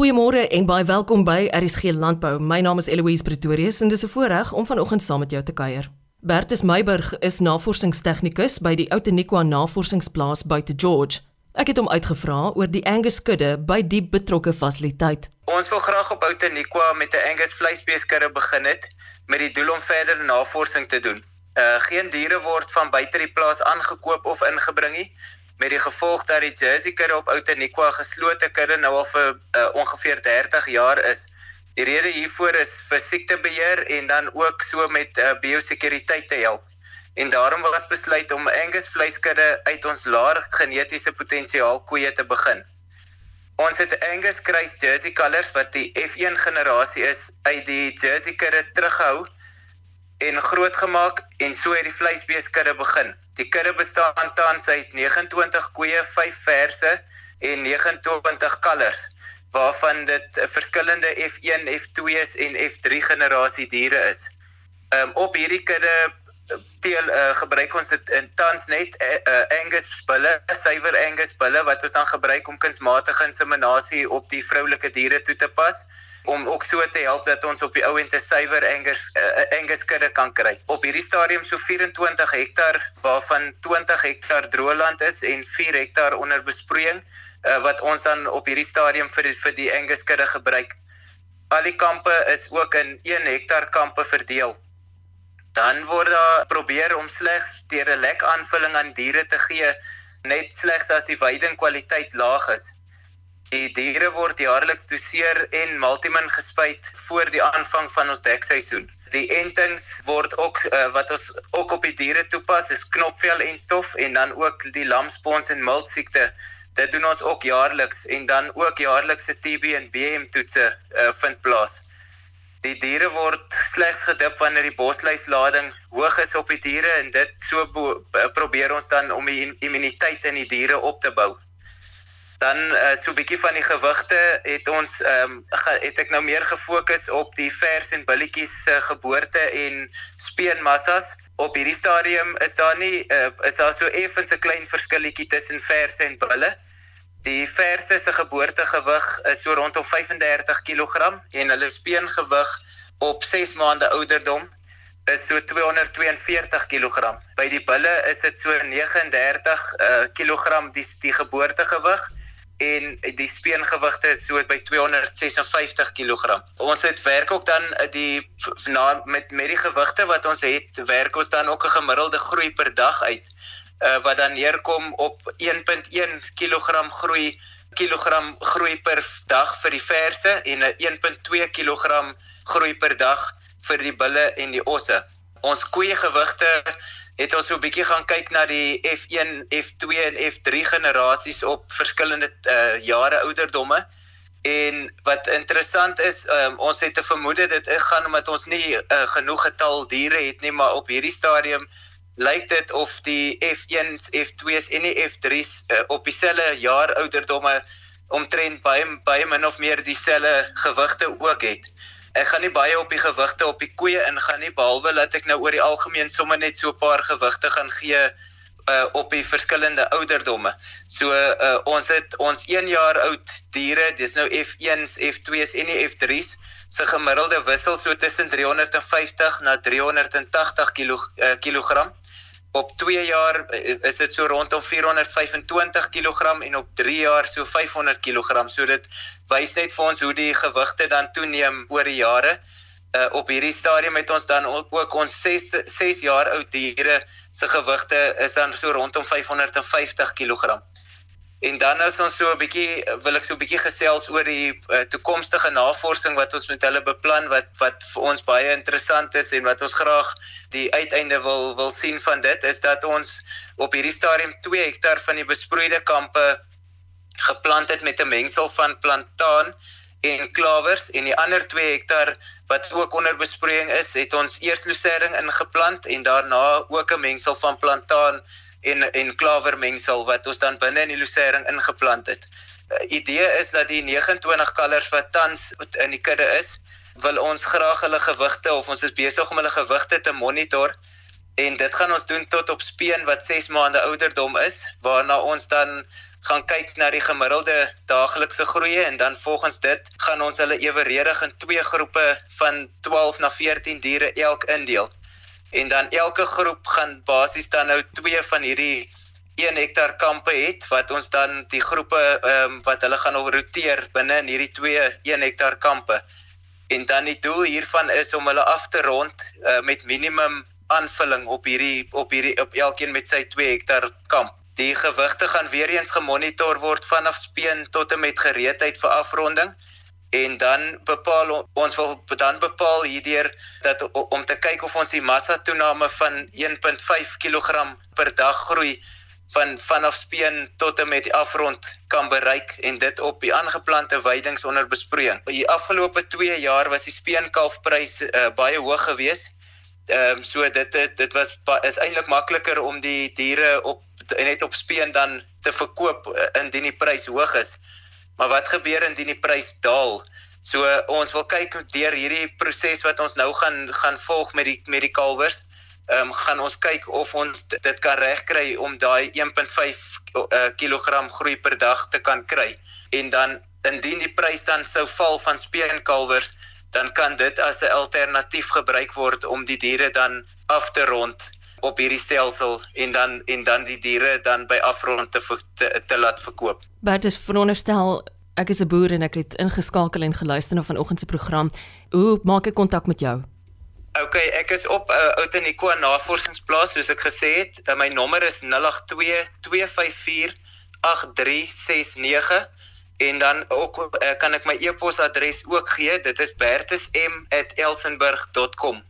Goeiemôre en baie welkom by RSG Landbou. My naam is Eloise Pretorius en dis 'n voorreg om vanoggend saam met jou te kuier. Bertus Meiburg is navorsingstegnikus by die Outeniqua Navorsingsplaas buite George. Ek het hom uitgevra oor die Angus kudde by die betrokke fasiliteit. Ons wil graag op Outeniqua met 'n Angus vleisbeeskudde begin het met die doel om verder navorsing te doen. Uh geen diere word van buite die plaas aangekoop of ingebring nie met die gevolg dat die Jersey kudde op Outeniqua geslote kudde nou al vir uh, ongeveer 30 jaar is. Die rede hiervoor is vir siektebeheer en dan ook so met uh, biosekuriteit te help. En daarom was besluit om Angus vleiskudde uit ons laer genetiese potensiaal koeie te begin. Ons het Angus kruis Jersey kalvers wat die F1 generasie is uit die Jersey kudde teruggehou en grootgemaak en so het die vleisbeeskudde begin. Die kudde bestaan tans uit 29 koeie, 5 verse en 29 kalvers waarvan dit verskillende F1, F2s en F3 generasie diere is. Um op hierdie kudde teel uh, gebruik ons dit in tans net uh, uh, Angus bulle, suiwer Angus bulle wat ons dan gebruik om kunsmatige inseminasie op die vroulike diere toe te pas om ook so te help dat ons op die ou en te suiwer Angus uh, Angus kudde kan kry. Op hierdie stadium so 24 hektaar waarvan 20 hektaar droëland is en 4 hektaar onder besproeiing uh, wat ons dan op hierdie stadium vir die, vir die Angus kudde gebruik. Al die kampe is ook in 1 hektaar kampe verdeel. Dan word daar probeer om slegs deur 'n lek aanvulling aan diere te gee net slegs as die veiding kwaliteit laag is. Die diere word jaarliks doseer en multimin gespuit voor die aanvang van ons dekseisoen. Die entings word ook uh, wat ons ook op die diere toepas is knopvel en stof en dan ook die lamspons en milt siekte. Dit doen ons ook jaarliks en dan ook jaarlikse TB en BM toetse uh, vind plaas. Die diere word slegs gedip wanneer die bosluislading hoog is op die diere en dit so probeer ons dan om die immuniteit in die diere op te bou. Dan uh, so 'n bietjie van die gewigte het ons ehm um, het ek nou meer gefokus op die vers en billetjies se uh, geboorte en speenmassas. Op hierdie stadium is daar nie uh, is daar so effens 'n klein verskilletjie tussen vers en bulle. Die verse se geboortegewig is so rondom 35 kg en hulle speengewig op 6 maande ouderdom is so 242 kg. By die bulle is dit so 39 uh, kg die die geboortegewig en die speengewigte is so by 256 kg. Ons het werk ook dan eh, die na met met die gewigte wat ons het, werk ons dan ook 'n gemiddelde groei per dag uit uh, wat dan neerkom op 1.1 kg groei kilogram groei per dag vir die verse en 'n 1.2 kg groei per dag vir die bulle en die osse. Ons koeie gewigte het ons so 'n bietjie gaan kyk na die F1, F2 en F3 generasies op verskillende uh, jare ouderdomme. En wat interessant is, um, ons het 'n vermoede dit gaan omdat ons nie uh, genoeg getal diere het nie, maar op hierdie stadium lyk dit of die F1s, F2s en die F3s uh, op dieselfde jaar ouderdomme omtrent baie baie min of meer dieselfde gewigte ook het ek gaan nie baie op die gewigte op die koeie ingaan nie behalwe dat ek nou oor die algemeen sommer net so 'n paar gewigte gaan gee uh, op die verskillende ouderdomme. So uh, ons het ons 1 jaar oud diere, dis nou F1s, F2s en die F3s se gemiddelde wissel so tussen 350 na 380 kg uh, kilogram op 2 jaar eh, is dit so rondom 425 kg en op 3 jaar so 500 kg. So dit wys net vir ons hoe die gewigte dan toeneem oor die jare. Uh, op hierdie stadium het ons dan ook ons 6 6 jaar oud diere se gewigte is dan so rondom 550 kg. En dan as ons so 'n bietjie wil ek so 'n bietjie gesels oor die uh, toekomstige navorsing wat ons met hulle beplan wat wat vir ons baie interessant is en wat ons graag die uiteinde wil wil sien van dit is dat ons op hierdie stadium 2 hektaar van die besproeide kampe geplant het met 'n mengsel van plantaan en klawers en die ander 2 hektaar wat ook onder besproeiing is, het ons eers lucering ingeplant en daarna ook 'n mengsel van plantaan en en klawermengsel wat ons dan binne in die lucering ingeplant het. Uh, idee is dat die 29 kalvers wat tans in die kudde is, wil ons graag hulle gewigte of ons is besig om hulle gewigte te monitor en dit gaan ons doen tot op speen wat 6 maande ouderdom is waarna ons dan gaan kyk na die gemiddelde daaglikse groei en dan volgens dit gaan ons hulle eweredig in twee groepe van 12 na 14 diere elk indeel. En dan elke groep gaan basies dan nou twee van hierdie 1 hektaar kampe het wat ons dan die groepe ehm um, wat hulle gaan roteer binne in hierdie twee 1 hektaar kampe. En dan die doel hiervan is om hulle af te rond uh, met minimum aanvulling op hierdie op hierdie op elkeen met sy 2 hektaar kamp. Die gewigte gaan weer eens gemonitor word vanaf speen tot en met gereedheid vir afronding en dan bepaal ons wil dan bepaal hierdeur dat om te kyk of ons die massa toename van 1.5 kg per dag groei van vanaf speen tot en met die afrond kan bereik en dit op die aangeplante weidings onder besproeiing. Die afgelope 2 jaar was die speenkalfprys uh, baie hoog geweest Ehm um, so dit dit dit was is eintlik makliker om die diere op net op speen dan te verkoop eh, indien die prys hoog is. Maar wat gebeur indien die prys daal? So ons wil kyk deur hierdie proses wat ons nou gaan gaan volg met die met die kalwers. Ehm um, gaan ons kyk of ons dit kan regkry om daai 1.5 uh, kg groei per dag te kan kry. En dan indien die prys dan sou val van speenkalwers dan kan dit as 'n alternatief gebruik word om die diere dan af te rond op hierdie stelsel en dan en dan die diere dan by afrond te te, te laat verkoop. Bert is veronderstel ek is 'n boer en ek het ingeskakel en geluister na vanoggend se program. Hoe maak ek kontak met jou? OK, ek is op 'n uh, Outeniqua navorsingsplaas soos ek gesê het. Uh, my nommer is 082 254 8369 en dan ook uh, kan ek my e-posadres ook gee. Dit is bertusm@elsenburg.com.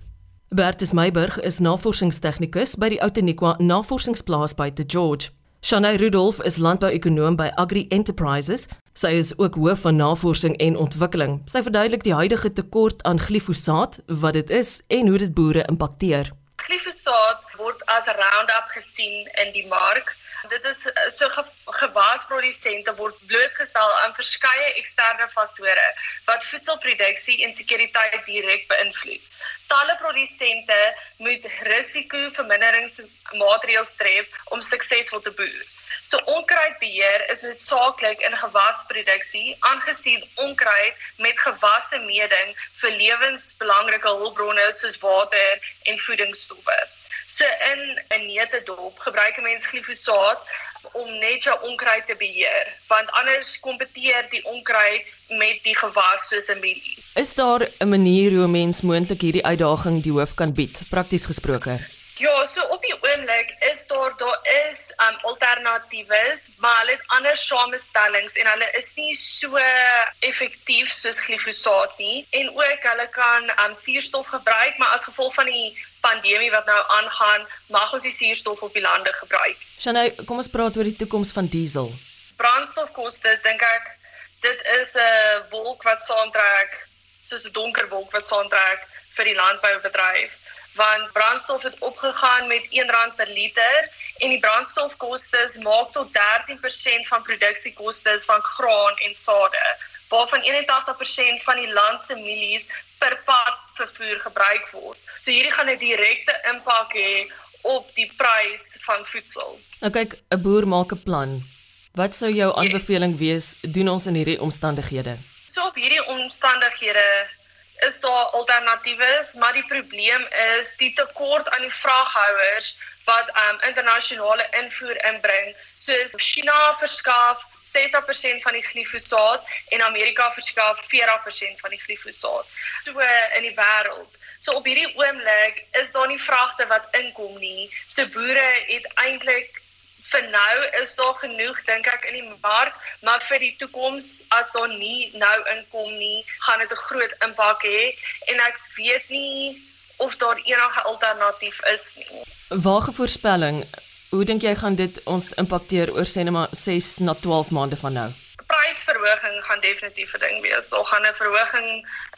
Bertus Meiburg is navorsingstegnikus by die Outeniqua Navorsingsplaas by De George. Shanay Rudolph is landbouekonoom by Agri Enterprises. Sy is ook hoof van navorsing en ontwikkeling. Sy verduidelik die huidige tekort aan glifosaat, wat dit is en hoe dit boere impakteer. Glifosaat word as Roundup gesien in die mark Dit is eh, so ge, gewasprodusente word blootgestel aan verskeie eksterne faktore wat voedselproduksie en sekuriteit direk beïnvloed. Talle produsente moet risikoverminderingsmaatreëls tref om suksesvol te boer. So onkruidbeheer is noodsaaklik in gewasproduksie aangesien onkruid met gewasse meeding vir lewensbelangrike hulpbronne soos water en voedingsstowwe. So in 'n neutedop gebruik 'n mens glifosaat om net jou onkruid te beheer, want anders kompeteer die onkruid met die gewas soos 'n mielie. Is daar 'n manier hoe mens moontlik hierdie uitdaging die hoof kan bied, prakties gesproke? Ja, so op die oomblik is daar daar is um alternatiewes, maar hulle het ander samestellings en hulle is nie so effektief soos glifosaat nie en ook hulle kan um suurstof gebruik, maar as gevolg van die pandemie wat nou aangaan, mag ons die suurstof op die lande gebruik. Shanay, kom ons praat oor die toekoms van diesel. Brandstofkoste, dink ek, dit is 'n wolk wat saamtrek, soos 'n donker wolk wat saamtrek vir die landboubedryf want brandstof het opgegaan met R1 per liter en die brandstofkoste maak tot 13% van produksiekoste van graan en sade waarvan 81% van die land se mielies per pad vervoer gebruik word. So hierdie gaan 'n direkte impak hê op die prys van voedsel. Nou kyk, 'n boer maak 'n plan. Wat sou jou aanbeveling yes. wees doen ons in hierdie omstandighede? So op hierdie omstandighede is daar alternatiewe, maar die probleem is die tekort aan die vraaghouers wat um internasionale invoer inbring. Soos China verskaf 60% van die glifosaat en Amerika verskaf 40% van die glifosaat. So in die wêreld. So op hierdie oomblik is daar nie vragte wat inkom nie. So boere het eintlik vir nou is daar genoeg dink ek in die mark, maar vir die toekoms as daar nie nou inkom nie, gaan dit 'n groot impak hê en ek weet nie of daar enige alternatief is nie. Waage voorspelling, hoe dink jy gaan dit ons impakteer oor sê net maar 6 na 12 maande van nou? Prysverhoging gaan definitief 'n ding wees. Daar gaan 'n verhoging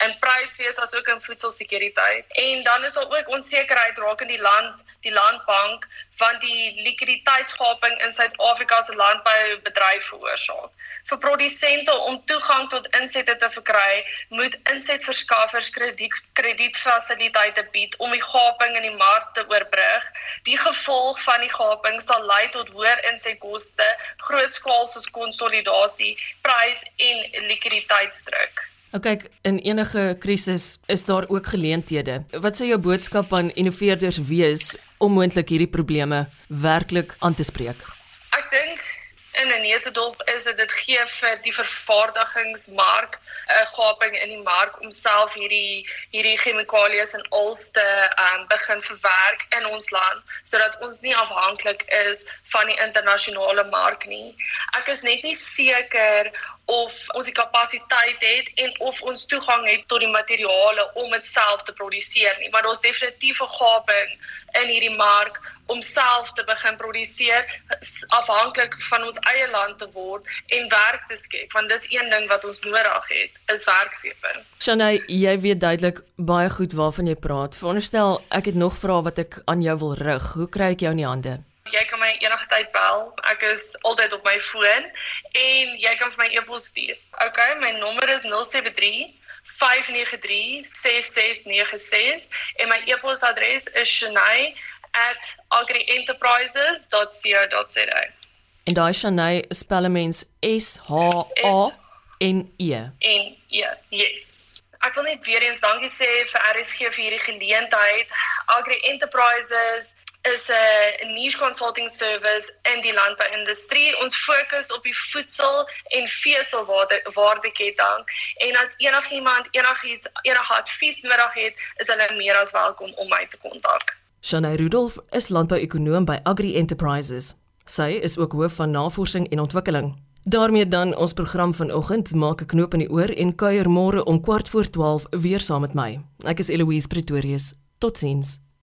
in prys wees asook in voedselsekuriteit. En dan is daar ook onsekerheid rakende die land, die landbank want die likwiditeitsgaping in Suid-Afrika se landboubedryf veroorsaak. Vir produsente om toegang tot insette te verkry, moet insetverskaffers krediet kredietfasiliteite bied om die gaping in die mark te oorbrug. Die gevolg van die gaping sal lei tot hoër insetkoste, grootskaalse konsolidasie, prys en likwiditeitsdruk. Nou kyk, in enige krisis is daar ook geleenthede. Wat sou jou boodskap aan innoveerders wees om moontlik hierdie probleme werklik aan te spreek? Ek dink in 'n neutedop is dit dit gee vir die vervaardigingsmark 'n gaping in die mark om self hierdie hierdie chemikalieë en alste um, begin verwerk in ons land sodat ons nie afhanklik is van die internasionale mark nie. Ek is net nie seker of ons die kapasiteit het en of ons toegang het tot die materiale om dit self te produseer nie maar daar's definitief 'n gaping in hierdie mark om self te begin produseer afhanklik van ons eie land te word en werk te skep want dis een ding wat ons nodig het is werkskeping. Shanay, jy weet duidelik baie goed waarvan jy praat. Veronderstel ek het nog vrae wat ek aan jou wil rig. Hoe kry ek jou in die hande? Enige tyd bel. Ek is altyd op my foon en jy kan vir my e-pos stuur. Okay, my nommer is 073 593 6696 en my e-posadres is shanay@agrienterprises.co.za. En daai Shanay spel mens S H A N E. En ja, yes. Ek wil net weer eens dankie sê vir RSG vir hierdie geleentheid. Agri Enterprises is 'n niche consulting service in die landbouindustrie. Ons fokus op die voedsel en veselwaardeketting en as enigiemand enigiets enige advies nodig het, is hulle meer as welkom om my te kontak. Shanay Rudolph is landbouekonoom by Agri Enterprises. Sy is ook hoof van navorsing en ontwikkeling. daarmee dan ons program vanoggend maak 'n knoop in die oor en kuier môre om kwart voor 12 weer saam met my. Ek is Eloise Pretorius. Totsiens.